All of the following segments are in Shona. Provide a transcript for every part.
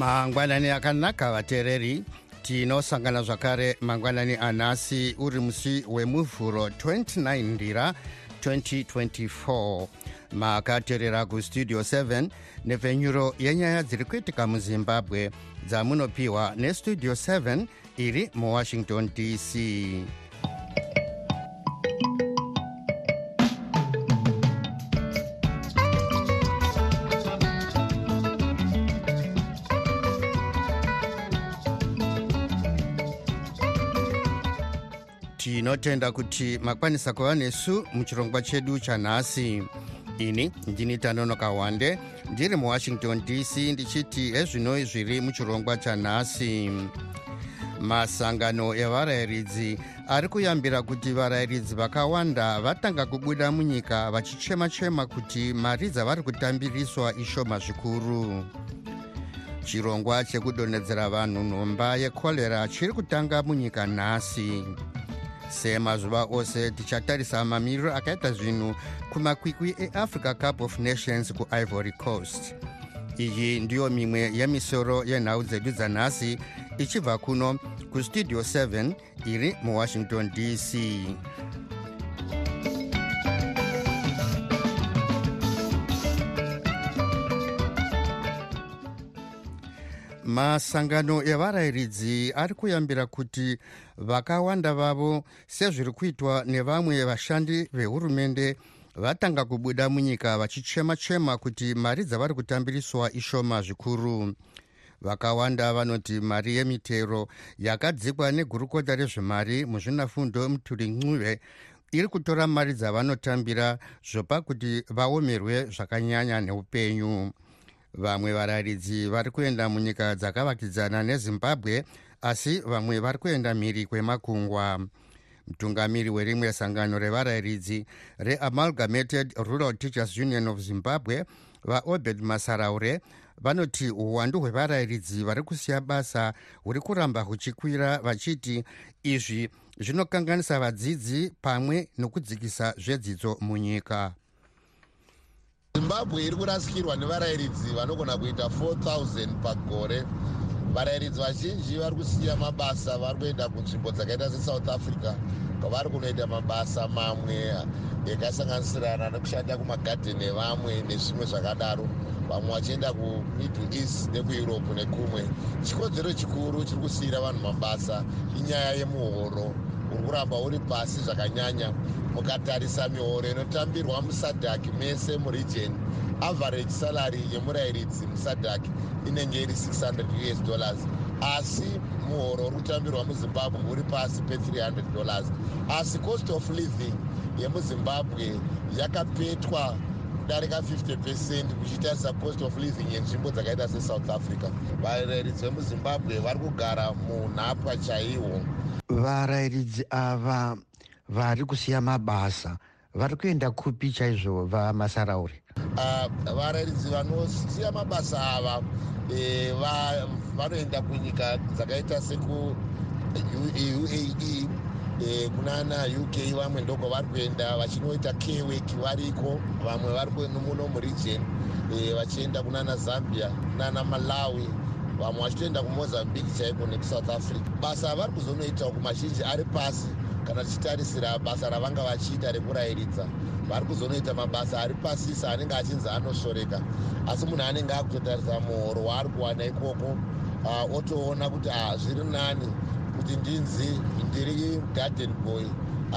mangwanani akanaka vateereri. Tinosangana zvakare mangwanani anhasi uri musi wemuvhuro 29 ndira 2024 makateerera kustudio 7 nepfenyuro yenyaya dziri kuitika muzimbabwe dzamunopiwa nestudio 7 iri muwashington dc tinotenda kuti makwanisa kuva nesu muchirongwa chedu chanhasi. Ini ndini tanonoka wande ndiri muwashington dc ndichiti ezvinoi zviri muchirongwa chanhasi. Masangano evarayiridzi ari kuyambira kuti varayiridzi vakawanda vatanga kubuda munyika vachichema-chema kuti mari dzavari kutambiriswa ishoma zvikuru. Chirongwa chekudonhedzera vanhu nhomba yekorera chiri kutanga munyika nhasi semazuva ose tichatarisa mamiriro akaita zvinhu kumakwikwi eafrica cup of nations kuivory coast. Iyi ndiyo mimwe yemisoro yenhau dzedu dzanhasi ichibva kuno kustudio 7 iri muwashington dc masangano evarayiridzi ari kuyambira kuti vakawanda vavo sezviri kuitwa nevamwe vashandi vehurumende vatanga kubuda munyika vachichema-chema kuti mari dzavari kutambiriswa ishoma zvikuru. Vakawanda vanoti mari yemitero yakadzikwa negurukota rezvemari muzvinafundo muturincuve iri kutora mari dzavanotambira zvopa kuti vaomerwe zvakanyanya neupenyu vamwe varayiridzi vari kuenda munyika dzakavakidzana nezimbabwe asi vamwe vari kuenda mhiri kwemakungwa. Mutungamiri werimwe sangano revarayiridzi reamalgamated rural teachers union of zimbabwe vaobed masaraure vanoti uwandu hwevarayiridzi vari kusiya basa huri kuramba huchikwira vachiti izvi zvinokanganisa vadzidzi pamwe nokudzikisa zvedzidzo munyika zimbabwe iri kurasikirwa nevarayiridzi vanogona kuita 4000 pagore. Varayiridzi vazhinji vari kusiya mabasa vari kuenda kunzvimbo dzakaita sesouth africa. Kwavari kunoita mabasa mamwe yakasanganisirana nekushanda kumagadheni evamwe nezvimwe zvakadaro. Vamwe vachienda kumiddle east nekueurope nekumwe. Chikodzero chikuru chiri kusiyira vanhu mabasa inyaya yemuhoro uri kuramba uri pasi zvakanyanya mukatarisa mihoro inotambirwa musadhaki mese muregion average salary yemurayiridzi musadhaki inenge iri 600 us dollars. Asi muhoro uri kutambirwa muzimbabwe uri pasi pe300 dollars. Asi cost of living yemuzimbabwe yakapetwa kudarika 50 pecent kuchitarisa cost of living yenzvimbo dzakaita sesouth africa. Varayiridzi vemuzimbabwe vari kugara munhapwa chaihwo varayiridzi ava vari kusiya mabasa vari kuenda kupi chaizvo vamasarauri varayiridzi vanosiya mabasa ava e, vanoenda kunyika dzakaita seku uae e, kunana uk vamwe ndoko vari kuenda vachinoita kwek variko vamwe vari muno muregion e, vachienda kunana zambia kunana malawi vamwe vachitoenda kumozambique chaiko nekusouth africa. Basa avari kuzonoitawo kumazhinji ari pasi kana tichitarisira basa ravanga vachiita rekurayiridza. Vari kuzonoita mabasa ari pasisa anenge achinzi anoshoreka. Asi munhu anenge akutotarisa muhoro waari kuwana ikoko otoona kuti a zviri nani kuti ndinzi ndiri garden boy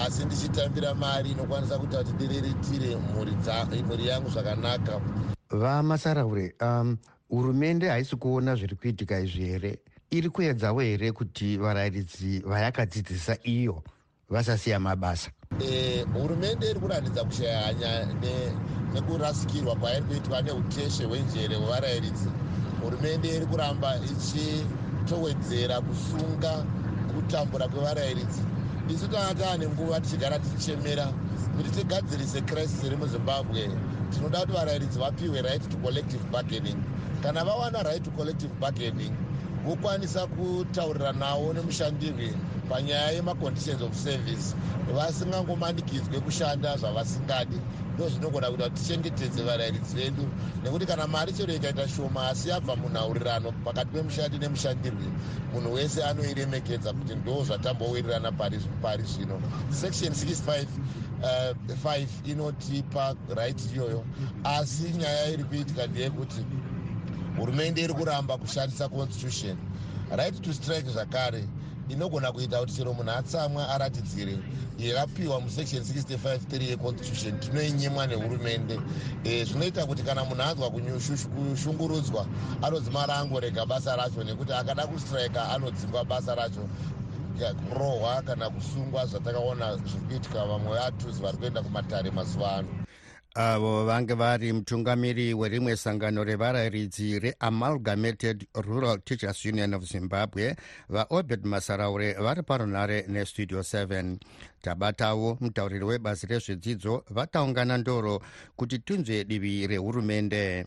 asi ndichitambira mari inokwanisa kuita kuti ndiriritire mhuri yangu zvakanaka. Vamasaraure um, hurumende haisi kuona zviri kuitika izvi here? Iri kuedzawo here kuti varayiridzi vayakadzidzisa iyo vasasiya mabasa? E, hurumende iri kuratidza kushaya hanya nekurasikirwa kwairi kuitwa neuteshe hwenjere hwevarayiridzi hurumende iri kuramba ichitowedzera kusunga kutambura kwevarayiridzi isu tanga taane nguva tichigara tichichemera kuti tigadzirise crisis iri muzimbabwe tinoda kuti varayiridzi vapiwe right to collective bargaining. Kana vawana right to collective bargaining vokwanisa kutaurira nawo nemushandirwi panyaya yemaconditions of service vasingangomanikidzwe kushanda zvavasingadi. Ndo zvinogona kuita kuti tichengetedze varayiridzi vedu nekuti kana mari chero ikaita shoma asi yabva munhaurirano pakati pemushandi nemushandirwi munhu wese anoiremekedza kuti ndo zvatambowirirana pari zvino. Section 65 5 uh, inotipa right iyoyo asi nyaya iri kuitika ndeyekuti hurumende iri kuramba kushandisa constitution. Right to strike zvakare inogona kuita kuti chero munhu atsamwa aratidzire. Yakapiwa musection 653 yeconstitution tinoinyimwa nehurumende. Zvinoita kuti kana munhu anzwa kushungurudzwa anodzimara angorega basa racho nekuti akada kustrika anodzingwa basa racho. Kurohwa kana kusungwa zvatakaona zviri kuitika vamwe vatuzi vari kuenda kumatare mazuva ano avo vange vari mutungamiri werimwe sangano revarayiridzi reamalgamated rural teachers union of zimbabwe vaobed masaraure vari parunhare nestudio 7 tabatawo mutauriri webazi rezvedzidzo vataungana ndoro kuti tinzwe divi rehurumende.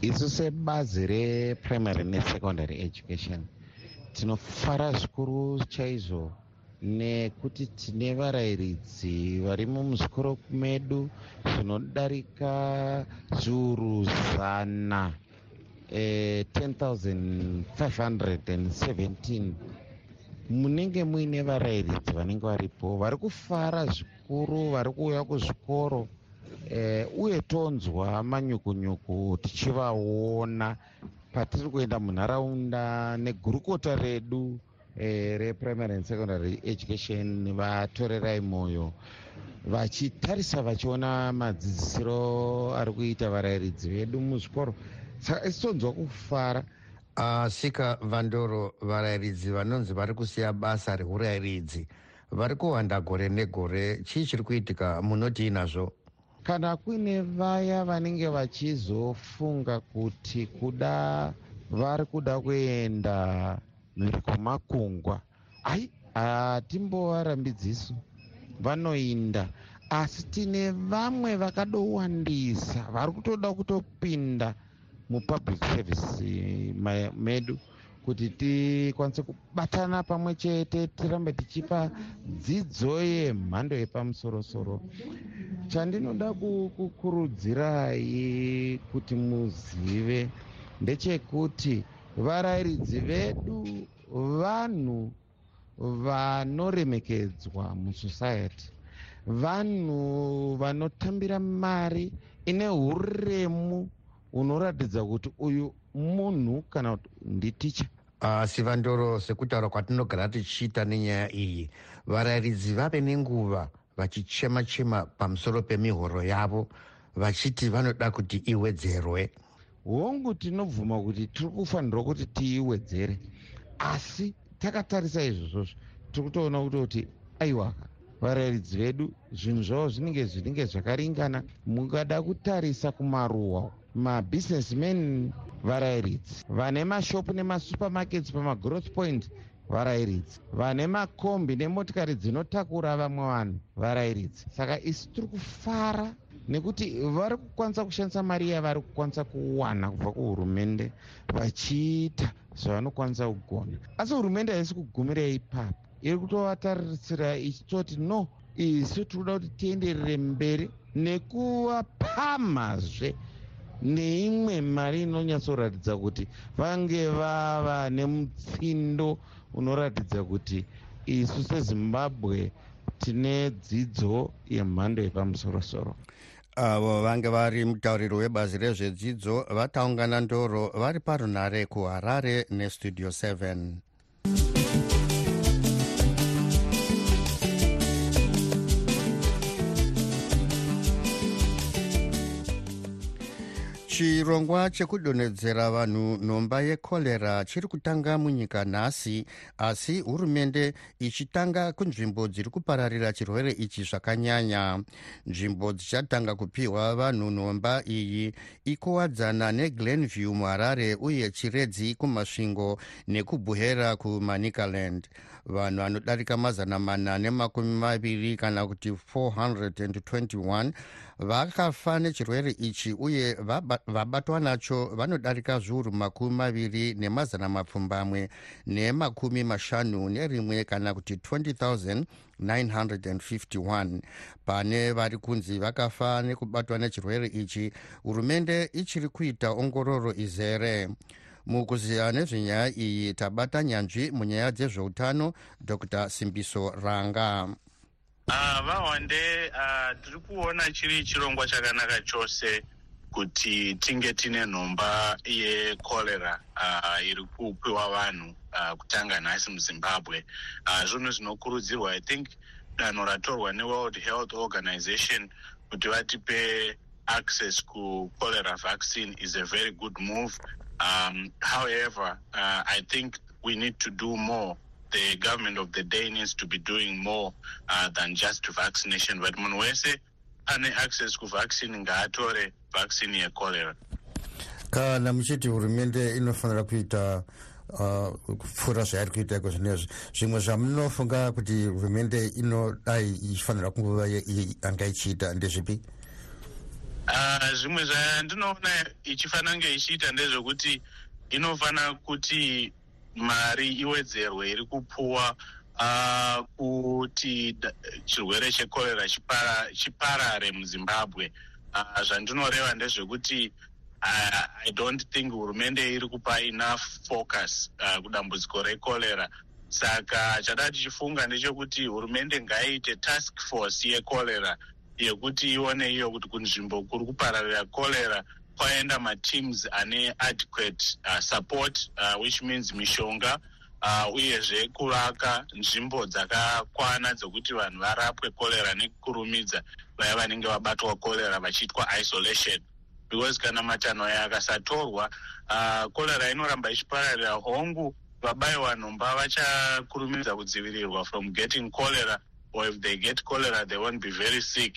Isu sebazi reprimary nesecondary education tinofara zvikuru chaizvo nekuti tine varayiridzi vari mumuzvikoro medu zvinodarika zviuru zana e, 10517 munenge muine varayiridzi vanenge varipo vari kufara zvikuru vari kuuya kuzvikoro e, uye tonzwa manyukunyuku tichivaona patiri kuenda munharaunda negurukota redu e, reprimary and secondary education vatorerai mwoyo. Vachitarisa vachiona madzidzisiro ari kuita varayiridzi vedu muzvikoro. Saka isitonzwa kufara. Asika uh, vandoro varayiridzi vanonzi vari kusiya basa reurayiridzi vari kuwanda gore negore. Chii chiri kuitika munoti inazvo? Kana kuine vaya vanenge vachizofunga kuti kuda vari kuda kuenda mhiri kwemakungwa ai hatimbovarambidzisu. Vanoinda asi tine vamwe vakadowandisa vari kutoda kutopinda mupublic service medu kuti tikwanise kubatana pamwe chete tirambe tichipa dzidzo yemhando yepamusorosoro. Chandinoda kukurudzirai kuti muzive ndechekuti varayiridzi vedu vanhu vanoremekedzwa musociety vanhu vanotambira mari ine uremu hunoratidza kuti uyu munhu kana kuti nditicha asi uh, vandoro sekutaura kwatinogara tichiita nenyaya iyi varayiridzi vave nenguva vachichema chema pamusoro pemihoro yavo vachiti vanoda kuti iwedzerwe hongu tinobvuma kuti tiri kufanirwa kuti tiiwedzere asi takatarisa izvozvozvo tiri kutoona kuti kuti aiwaka varayiridzi vedu zvinhu zvavo zvinenge zvinenge zvakaringana. Mungada kutarisa kumaruwa mabhizinesmen varayiridzi vane mashopu nemasupermarkets pamagrowth point varayiridzi vane makombi nemotikari dzinotakura vamwe vanhu varayiridzi saka isi tiri kufara nekuti vari kukwanisa kushandisa mari yavari kukwanisa kuwana kubva kuhurumende vachiita zvavanokwanisa kugona. Asi hurumende haisi kugumirei ipapo. Iri kutovatarisira ichitoti no isu tiri kuda kuti tienderere mberi nekuvapamhazve neimwe mari inonyatsoratidza kuti vange vava nemutsindo unoratidza kuti isu sezimbabwe tine dzidzo yemhando yepamusorosoro avo vange vari mutauriri webazi rezvedzidzo vataungana ndoro vari parunhare kuharare nestudio 7 chirongwa chekudonhedzera vanhu nhomba yekorera chiri kutanga munyika nhasi asi hurumende ichitanga kunzvimbo dziri kupararira chirwere ichi zvakanyanya. Nzvimbo dzichatanga kupiwa vanhu nhomba iyi ikowadzana neglenview muharare uye chiredzi kumasvingo nekubuhera kumanicaland vanhu vanodarika mazana mana nemakumi maviri kana kuti 421 vakafa nechirwere ichi uye vabatwa nacho vanodarika zviuru makumi maviri nemazana mapfumbamwe nemakumi mashanu nerimwe kana kuti 20 951 pane vari kunzi vakafa nekubatwa nechirwere ichi hurumende ichiri kuita ongororo izere mukuziya nezvenyaya iyi tabata nyanzvi munyaya dzezveutano dr. Simbiso ranga. Uh, vawande uh, tiri kuona chiri chirongwa chakanaka chose kuti tinge tine nhomba yekorera uh, iri kupiwa vanhu uh, kutanga nhasi muzimbabwe. Uh, zvinhu zvinokurudzirwa i think danho ratorwa neworld health organization kuti vatipe access kucholera vaccine is a very good move um, however uh, i think we need to do more. The government of the day needs to be doing more uh, than just vaccination. But munhu wese ane access kuvaccine ngaatore vaccine yecholera kana muchiti hurumende inofanira kuita kupfuura uh, zvairi kuita iko zvinezvi. Zvimwe zvamunofunga kuti hurumende inodai ichifanira kunguva anga ichiita ndezvipi zvimwe zvandinoona ichifanira kunge ichiita ndezvekuti inofanira kuti mari iwedzerwe iri kupuwa uh, kuti chirwere chekorera chiparare muzimbabwe. Uh, zvandinoreva ndezvekuti uh, i don't think hurumende iri kupa enough focus uh, kudambudziko rekorera saka chada tichifunga ndechekuti hurumende ngaiite task force yekorera yekuti ione iyo kuti kunzvimbo kuri kupararira korera kwaenda mateams ane adequate uh, support uh, which means mishonga uh, uyezve kuvaka nzvimbo dzakakwana dzokuti vanhu varapwe korera nekukurumidza vaya vanenge vabatwa korera vachiitwa isolation. Because kana matanho aya akasatorwa uh, inoramba ichipararira hongu vabayiwa nhomba vachakurumidza kudzivirirwa from getting cholera or if they get cholera they won't be very sick.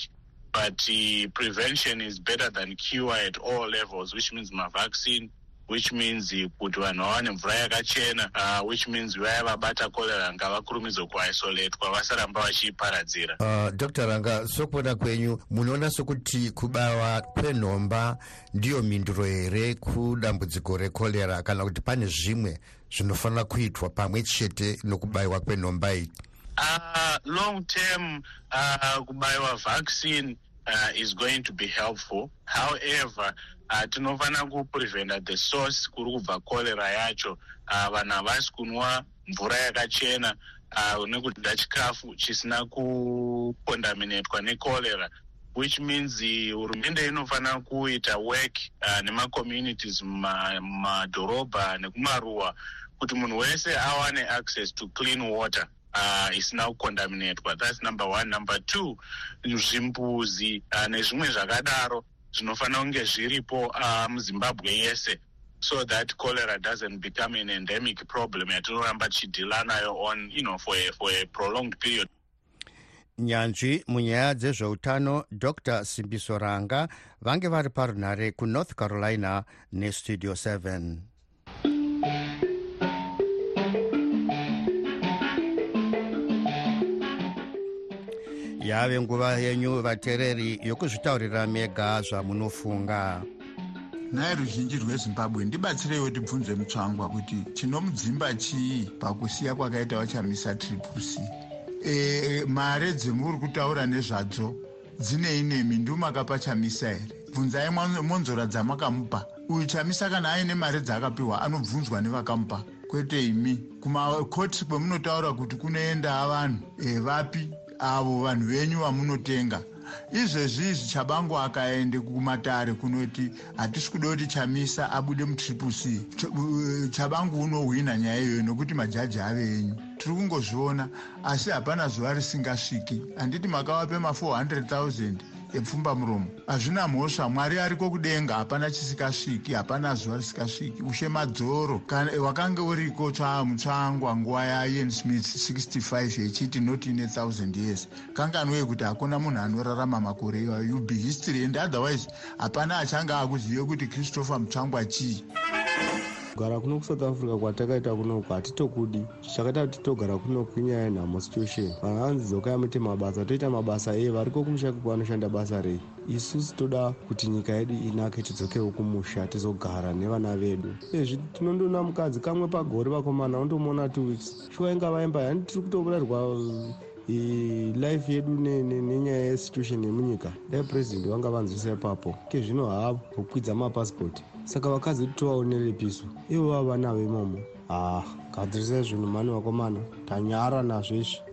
But uh, prevention is better than cure at all levels which means mavaccine which means kuti vanhu vawane mvura yakachena uh, which means vaya vabata korera ngavakurumidze kuisolatwa vasaramba vachiiparadzira uh, dr ranga sokuona kwenyu munoona sokuti kubayiwa kwenhomba ndiyo mhinduro here kudambudziko rekorera kana kuti pane zvimwe zvinofanira kuitwa pamwe chete nokubayiwa kwenhomba iyi uh, long term uh, kubayiwa vaccine uh, is going to be helpful. However uh, tinofanira kupreventa the source kuri kubva korera yacho. Uh, vanhu havasi kunwa mvura yakachena uh, nekudya chikafu chisina kukondaminatwa nekorera which means hurumende inofanira kuita work uh, nemacommunities mumadhorobha nekumaruwa kuti munhu wese awane access to clean water uh, isina kukondaminatwa thats number one. Number two zvimbuzi uh, nezvimwe zvakadaro zvinofanira kunge zviripo uh, muzimbabwe yese. So that cholera doesn't become an endemic problem yatinoramba tichidhila nayo on you know, for, a, for a prolonged period. Nyanzvi munyaya dzezveutano dr simbiso ranga vange vari parunhare kunorth carolina nestudio 7 yave nguva yenyu vateereri yokuzvitaurira mega zvamunofunga. Nhaye ruzhinji rwezimbabwe ndibatsireiwo tibvunze mutsvangwa kuti chinomudzimba chii pakusiya kwakaita vachamisa triple c. E, mare dzemuri kutaura nezvadzo dzinei nemi ndomakapa chamisa here? Bvunzai monzora dzamakamupa. Uyu chamisa kana aine mari dzaakapiwa anobvunzwa nevakamupa. Kwete imi. Kumakoti kwemunotaura kuti kunoenda vanhu e, vapi avo vanhu venyu vamunotenga. Izvezvi izvi chabangu akaende kumatare kunoti hatisi kuda kuti chamisa abude mutriple c. Chabangu unohwina nyaya iyoyo nokuti majaji ave enyu. Tiri kungozviona asi hapana zuva risingasviki. Handiti makavape ma400 000 epfumba muromo. Hazvina mhosva. Mwari ariko kudenga hapana chisikasviki hapana zuva risikasviki. Ushe madzoro. Wakanga uriko mutsvangwa nguva yaian smith 65 yechiti not in a 000 years. Kanganwei kuti hakuna munhu anorarama makore iwayo. You be history and otherwise hapana achanga akuzive kuti christopher mutsvangwa chii kugara kuno kusouth africa kwatakaita kunoku hatitokudi. Chakaita kuti togara kunoku inyaya yenhamo situation vanhu vanzi dzokai muite mabasa toita mabasa e variko kumusha kwanoshanda basa rei? Isusu toda kuti nyika yedu inake tidzokewo kumusha tizogara nevana vedu. Izvi tinondona mukadzi kamwe pagore vakomana undomuona two weeks. Shuwa inga vaimba yani tiri kutourayirwa life yedu nenyaya yesituation yemunyika. Dai purezidendi vanga vanzwisa ipapo. Ke zvino havo kukwidza mapasipoti saka vakadzi tovaonerepiso ivo vava navo imomo. Ha gadzirisai zvinhu mani vakomana tanyara nazvo izvi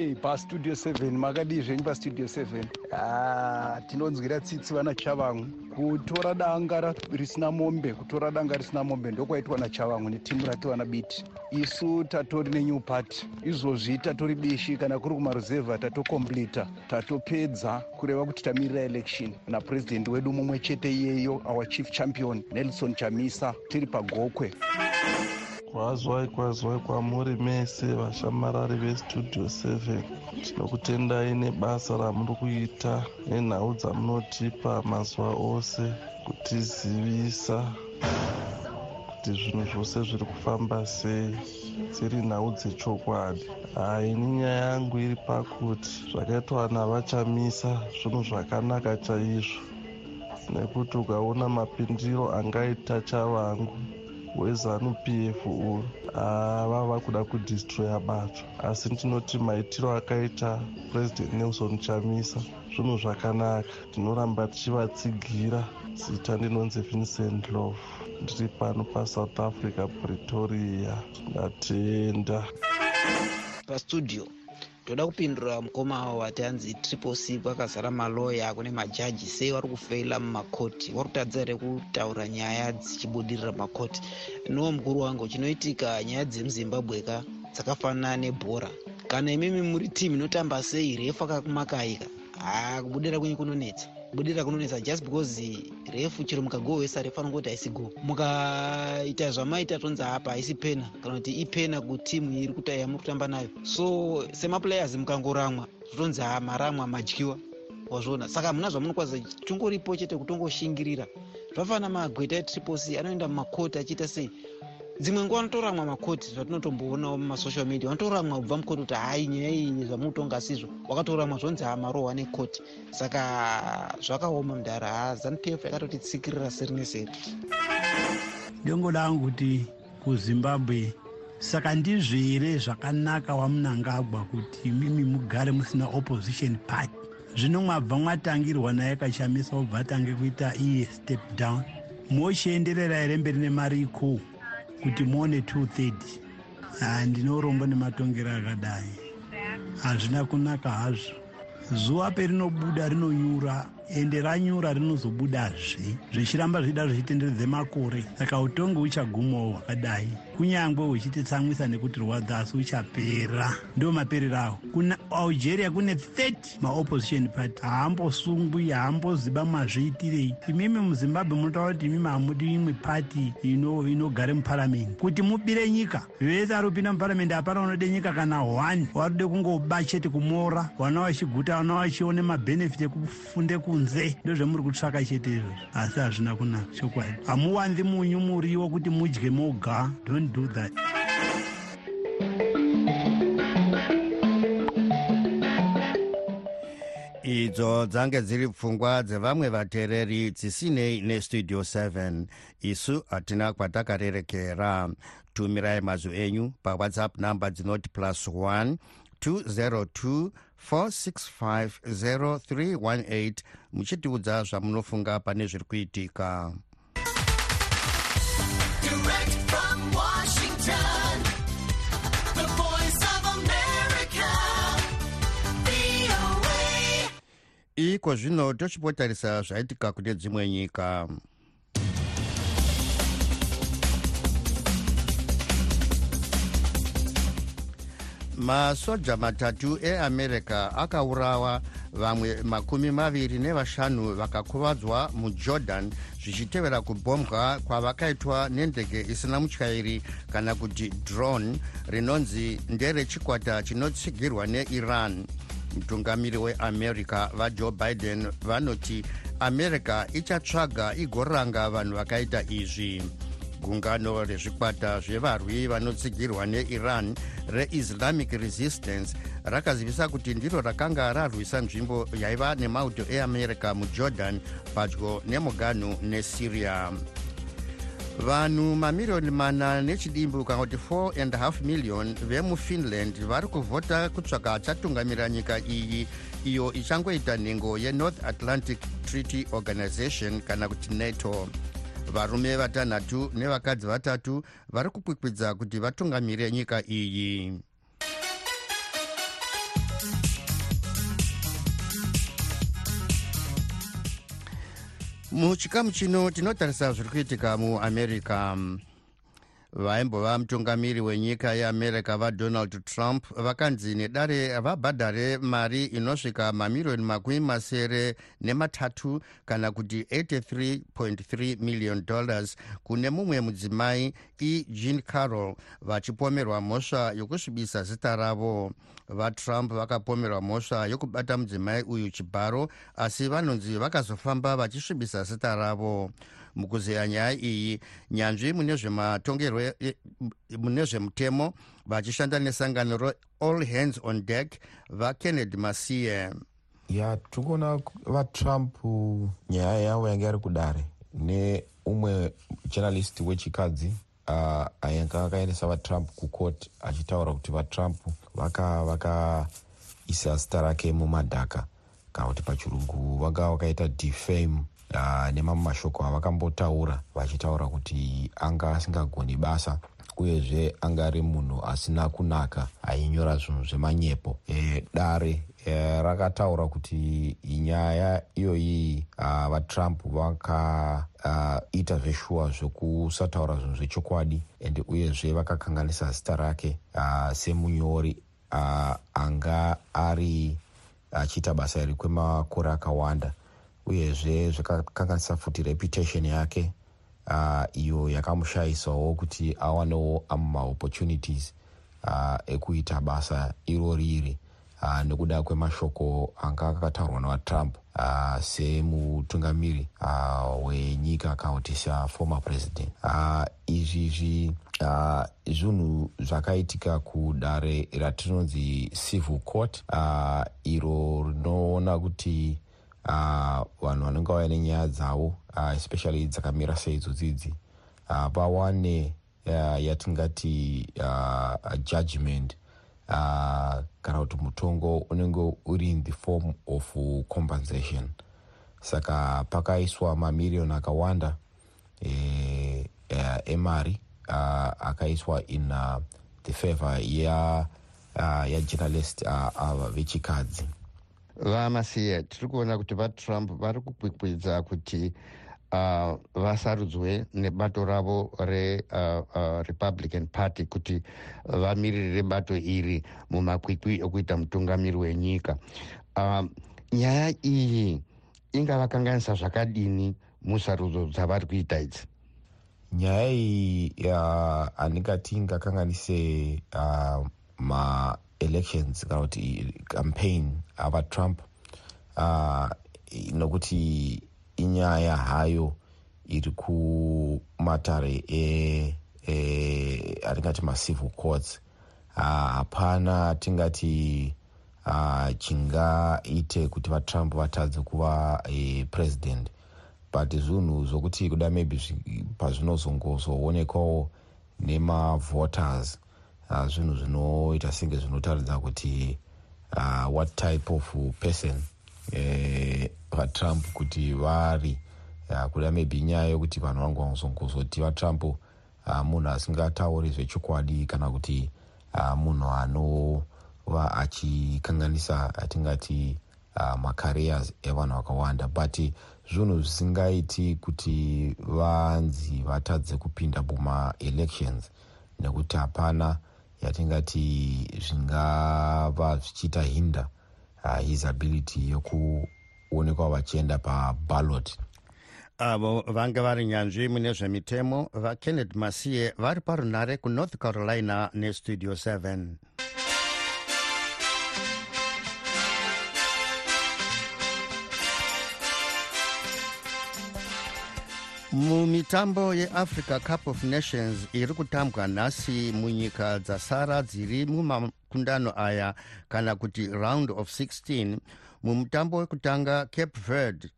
ei pastudio 7 makadii zvenyu pastudio 7 ah, tinonzwira tsitsi vana chavamwe kutora danga risina mombe kutora danga risina mombe ndokwaitwa nachavamwe netimu rativa nabiti isu tatori nenew party izvozvi tatori bishi kana kuri kumaruzevha tatokomplita tatopedza kureva kuti tamirira election. Napurezidendi wedu mumwe chete iyeyo our chief champion nelson chamisa tiri pagokwe kwazwai kwazwai kwamuri mese vashamarari vestudio 7 tinokutendai nebasa ramuri kuita nenhau dzamunotipa mazuva ose kutizivisa kuti zvinhu zvose zviri kufamba sei dziri nhau dzechokwadi. Haini nyaya yangu iri pakuti zvakaitwa navachamisa zvinhu zvakanaka chaizvo nekuti ukaona mapindiro angaita chavangu wezanu p f uyu vava kuda kudistroya bato asi ndinoti maitiro akaita purezidendi nelson chamisa zvinhu zvakanaka. Tinoramba tichivatsigira zita ndinonzi vincent love ndiri pano pasouth africa pretoria. Ndatenda. Pastudio toda kupindura mukoma wati anzi triple c kwakazara maloya kune majaji sei vari kufeila mumakoti. Vari kutadza here kutaura nyaya dzichibudirira makoti nowo mukuru wangu chinoitika nyaya dzemuzimbabwe ka dzakafanana nebhora? Kana imimi muri timu inotamba sei refu akakumakaika haa kubudira kwenyu kunonetsa kubudira kunonetsa just because refu chero mukagohwesa refu anongoti haisi go. Mukaita zvamaita tonzi apa haisi pena kana kuti ipena kutimu iri kuta yamuri kutamba nayo. So semaplayers mukangoramwa zvotonzi ha maramwa madyiwa wazviona. Saka hamuna zvamunokwanisa tongoripo chete kutongoshingirira zvafanana magweta etriple c anoenda mumakoti achiita sei dzimwe nguva vanotoramwa makoti zvatinotomboonawo mumasocial media vanotoramwa kubva mukoti kuti hai nyaya iyi zvamunotonga sizvo wakatoramwa zvonzi hamarohwa nekoti. Saka zvakaoma mudhara ha zanup f yakatotitsikirira seri neseri. Dongo dangu kuti kuzimbabwe saka ndizvo here zvakanaka wamunangagwa kuti mimi mugare musina opposition party? Zvino mwabva mwatangirwa naye kachamisa obva atange kuita iye step down. Mochienderera here mberi nemari ikuu kuti muone 230 handinorombo nematongero akadai. Hazvina kunaka hazvo. Zuva perinobuda rinonyura ende ranyura rinozobudazve. Zvichiramba zvichida zvichitenderedze makore saka utongi huchagumawo hwakadai kunyange huchititsamwisa nekuti rwadza asi huchapera ndo maperero awo kuna algeria kune 30 maopposition party. Haambosungwi haamboziba mazviitirei. Imimi muzimbabwe munotaura kuti imimi hamudi imwe pati inogare muparamende kuti mubire nyika vese ari kupinda muparamende hapana unode nyika kana one. Waride kungoba chete kumora. Vana vachiguta vana vachione mabhenefiti ekufunde kunze. Ndozvemuri kutsvaka chete izvozvo. Asi hazvina kunaka. Chokwadi. Hamuwanzi munyu muriwo kuti mudye moga. Don't do that. Idzo dzange dziri pfungwa dzevamwe vateereri dzisinei nestudio 7 isu hatina kwatakarerekera. Tumirai mazwi enyu pawhatsapp namba dzinoti plus 1 202 4650318 muchitiudza zvamunofunga pane zviri kuitika. Direct iko zvino tochipotarisa zvaitika kune dzimwe nyika. Masoja matatu eamerica akaurawa vamwe makumi maviri nevashanu vakakuvadzwa mujordan zvichitevera kubhombwa kwavakaitwa nendege isina mutyairi kana kuti drone. Rinonzi nderechikwata chinotsigirwa neiran. Mutungamiri weamerica vajoe biden vanoti america ichatsvaga igoranga vanhu vakaita izvi gungano rezvikwata zvevarwi vanotsigirwa neiran reislamic resistance rakazivisa kuti ndiro rakanga rarwisa nzvimbo yaiva nemauto eamerica mujordan padyo nemuganu nesyria. Vanhu mamiriyoni mana nechidimbu kana kuti 4 and half million vemufinland vari kuvhota kutsvaga achatungamira nyika iyi iyo ichangoita nhengo yenorth atlantic treaty organization kana kuti nato varume vatanhatu nevakadzi vatatu vari kukwikwidza kuti vatungamire nyika iyi. Muchikamu chino tinotarisa zviri kuitika muamerica vaimbova mutungamiri wenyika yeamerica vadonald trump vakanzi nedare vabhadhare mari inosvika mamiriyoni makumi masere nematatu kana kuti 83.3 million dollars kune mumwe mudzimai ejean carroll vachipomerwa mhosva yokusvibisa zita ravo. Vatrump vakapomerwa mhosva yokubata mudzimai uyu chibharo asi vanonzi vakazofamba vachisvibisa zita ravo mukuzeya nyaya iyi nyanzvi mune e- zvemutemo vachishanda nesangano reall hands on deck vakennedy masiye ya tiri kuona vatrump nyaya yavo yanga yari kudare neumwe journalist wechikadzi uh, yanga akaendesa vatrump kucourt achitaura kuti vatrump vakaisa vaka zita rake mumadhaka kana kuti pachirungu vanga vakaita defame uh, nemamwe mashoko avakambotaura vachitaura kuti anga asingagoni basa uyezve anga ari munhu asina kunaka ainyora zvinhu zvemanyepo. E, dare e, rakataura kuti nyaya iyoyi uh, vatrump vakaita uh, zveshuwa zvekusataura zvinhu zvechokwadi and uyezve vakakanganisa zita rake uh, semunyori uh, anga ari achiita basa iri kwemakore akawanda uyezve zvakakanganisa futi reputation yake uh, iyo yakamushayisawo kuti awanewo amwe maopportunities uh, ekuita basa irori iri uh, nekuda kwemashoko anga akataurwa navatrump uh, semutungamiri uh, wenyika kana kuti saformer president. Uh, izvizvi uh, zvinhu zvakaitika kudare ratinonzi civil court uh, iro rinoona kuti uh, vanhu vanenge vauya nenyaya dzavo uh, especially dzakamira seidzodzi uh, vawane uh, yatingati uh, judgment uh, kana kuti mutongo unenge uri in the form of compensation. Saka pakaiswa mamiriyoni akawanda e, e, emari uh, akaiswa in uh, the favor ya uh, yajournalist uh, vechikadzi vamasiye tiri kuona kuti vatrump vari kukwikwidza kuti uh, vasarudzwe nebato ravo rerepublican uh, uh, party kuti vamiririre bato iri mumakwikwi ekuita mutungamiri wenyika. Uh, nyaya iyi ingavakanganisa zvakadini musarudzo dzavari kuita idzi? Nyaya iyi handingati ingakanganise uh, maelections kana kuti campaign avatrump uh, nokuti inyaya hayo iri kumatare atingati e, macivil courts. Hapana uh, tingati uh, chingaite kuti vatrump vatadze kuva e, president. But zvinhu zvokuti kuda maybe pazvinozongozoonekwawo nemavoters uh, zvinhu zvinoita senge zvinotaridza kuti uh, what type of person eh, vatrump kuti vari. Uh, kuda maybe nyaya yokuti vanhu vangozongozoti vatrump uh, munhu asingatauri zvechokwadi kana kuti uh, munhu anova achikanganisa atingati uh, macareers evanhu vakawanda. But zvinhu zvisingaiti kuti vanzi vatadze kupinda mumaelections nekuti hapana yatingati zvingava zvichiita hinda uh, his ability yokuonekwa vachienda paballot avo vanga vari nyanzvi mune zvemitemo vakennedy masiye vari parunhare kunorth carolina nestudio 7 mumitambo yeafrica cup of nations iri kutambwa nhasi munyika dzasara dziri mumakundano aya kana kuti round of 16 mumutambo wekutanga cape verde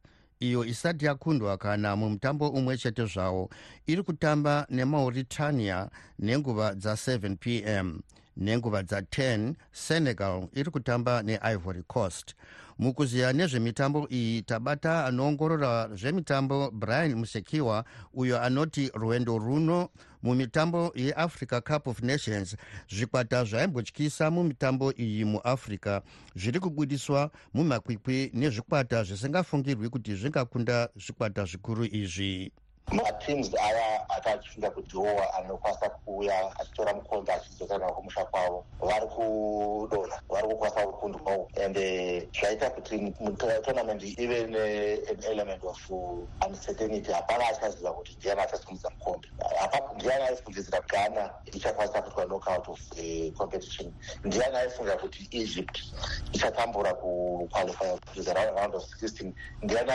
iyo isati yakundwa kana mumutambo umwe chete zvawo iri kutamba nemauritania nenguva dza7 p m. Nenguva dza10 senegal iri kutamba neivory coast mukuziya nezvemitambo iyi tabata anoongorora zvemitambo brian musekiwa uyo anoti rwendo runo mumitambo yeafrica cup of nations. Zvikwata zvaimbotyisa mumitambo iyi muafrica. Zviri kubudiswa mumakwikwi nezvikwata zvisingafungirwi kuti zvingakunda zvikwata zvikuru izvi mateams aya akachifunga kudhirowa anokwanisa kuuya achitora mukonzo achidzoka nawo kumusha kwavo. Vari kudonha vari kukwanisa kukundwawo and zvaita kuti tournament ive neelement of uncertainty. Hapana achaziva kuti ndiani achasimudza mukombe ndiani aifungidzira ghana ichakwanisa kuitwa knockout of the competition. Ndiani aifunga kuti egypt ichatambura kuqualify to the round of 16 ndiani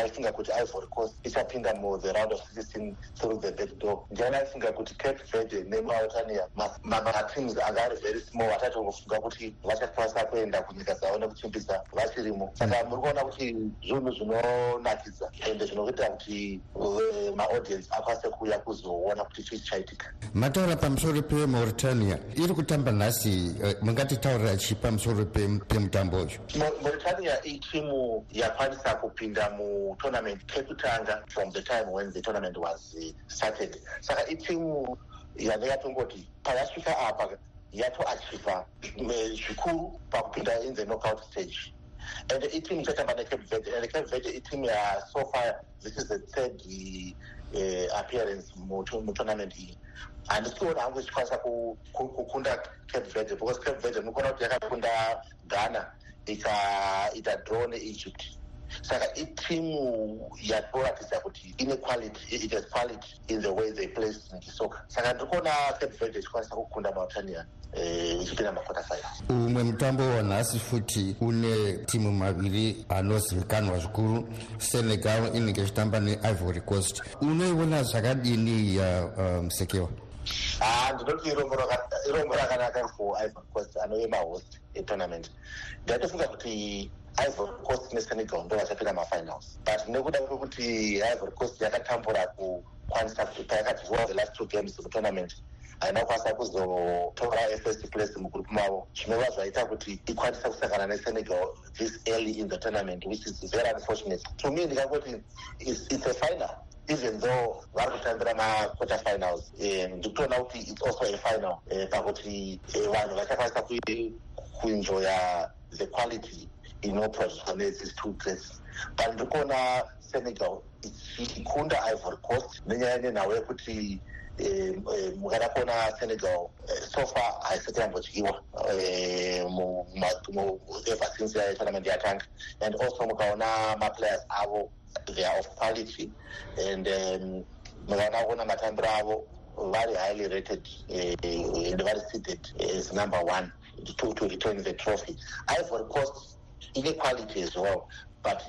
aifunga kuti ivory coast ichapinda mu the round of 16 through the back door. Ndiani aifunga kuti cape verde nemauritania mateams anga ari very small atatongofunga kuti vachakwanisa kuenda kunyika dzavo nekuchimbisa vachirimo. Saka muri kuona kuti zvinhu zvinonakidza ende zvinokuita kuti uh, maaudience akwanise kuuya kuzoona kuti chii chaitika mataura pamusoro pemauritania iri kutamba nhasi eh, mungatitaurira chi pamusoro pem- pemutambo uyu? Mau- mauritania itimu yakwanisa kupinda mutournament kekutanga from the time when the tournament was uh, started. Saka itimu yange yatongoti payasvika apa yatoachiva eh, zvikuru pakupinda in the knockout stage. And itimu ichatamba necape verde and cape verde itimu ya so far this is the third uh, appearance muto- mutournament iyi. Handisiona hangu ichikwanisa ku- ku- kukunda cape verde because cape verde mukuona kuti yakakunda ghana ikaita draw neegypt saka itimu yatoratidza kuti ine quality it has quality in the way they play soccer. Saka ndiri kuona cape verde ichikwanisa kukunda mauritania ichipinda makota finals umwe mutambo wanhasi futi une timu maviri anozivikanwa zvikuru senegal inenge ichitamba neivory coast. Unoiona zvakadini ya musekewa ah ndinoti irombo raka- irombo rakanaka for ivory coast anove mahost etournament. Ndatofunga kuti ivory coast nesenegal ndo vachapinda mafinals. But nekuda kwekuti ivory coast yakatambura kukwanisa kuti payakadhirowa the last two games mutournament haina kukwanisa kuzotora first place mugrupu mavo. Zvinova zvaita kuti ikwanisa kusangana nesenegal this early in the tournament which is very unfortunate. To me ndikangoti it's, a final. Even though vari kutambira maquarter finals eh, ndikutoona kuti it's also a final eh, pakuti eh, vanhu vachakwanisa kuenjoya the quality inoproducwa nethese two grades but ndiri kuona senegal ichikunda ivory coast. Nenyaya nenhau yekuti eh, eh, mukada kuona senegal eh, so far haisati yambodyiwa eh, ever since ya tournament yatanga and also mukaona maplayers avo they are of quality. And um, mukaona kuona matambiro avo very highly rated uh, and very seated as number one to, to return the trophy. Ivory coast ine quality as well but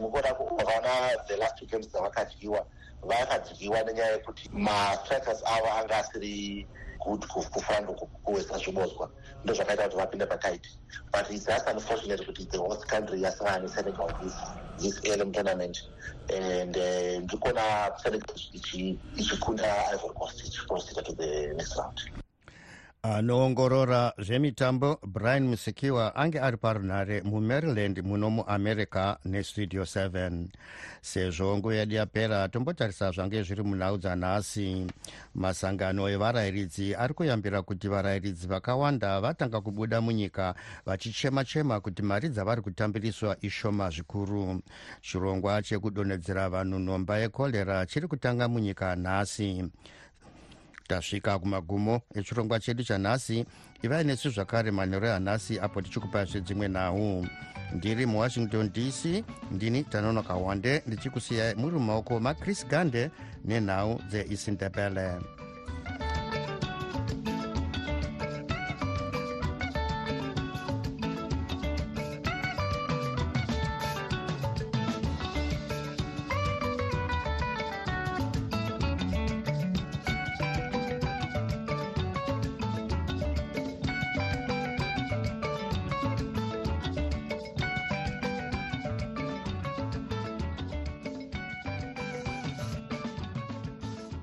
mukuona mukaona the last games dzavakadyiwa vakadyiwa nenyaya yekuti mastrikers avo anga asiri good ku- kufana kuwesa zvibodzwa ndo zvakaita kuti vapinde pataiti but its just unfortunate kuti the host country yasangana nesenegal this, this early tournament. And uh, ndikuona senegal ichi- ichikunda ivory coast ichiproceda to the next round anoongorora zvemitambo brian musikiwa ange ari parunhare mumaryland muno muamerica nestudio 7 sezvo nguva yedu yapera tombotarisa zvange zviri munhau dzanhasi masangano evarayiridzi ari kuyambira kuti varayiridzi vakawanda vatanga kubuda munyika vachichema-chema kuti mari dzavari kutambiriswa ishoma zvikuru. Chirongwa chekudonhedzera vanhu nhomba yekorera chiri kutanga munyika nhasi tasvika kumagumo echirongwa chedu chanhasi ivai nesu zvakare manhero yanhasi apo tichikupazve dzimwe nhau. Ndiri muwashington dc ndini tanonoka wande ndichikusiyai muri mumaoko machris gande nenhau dzeisindebele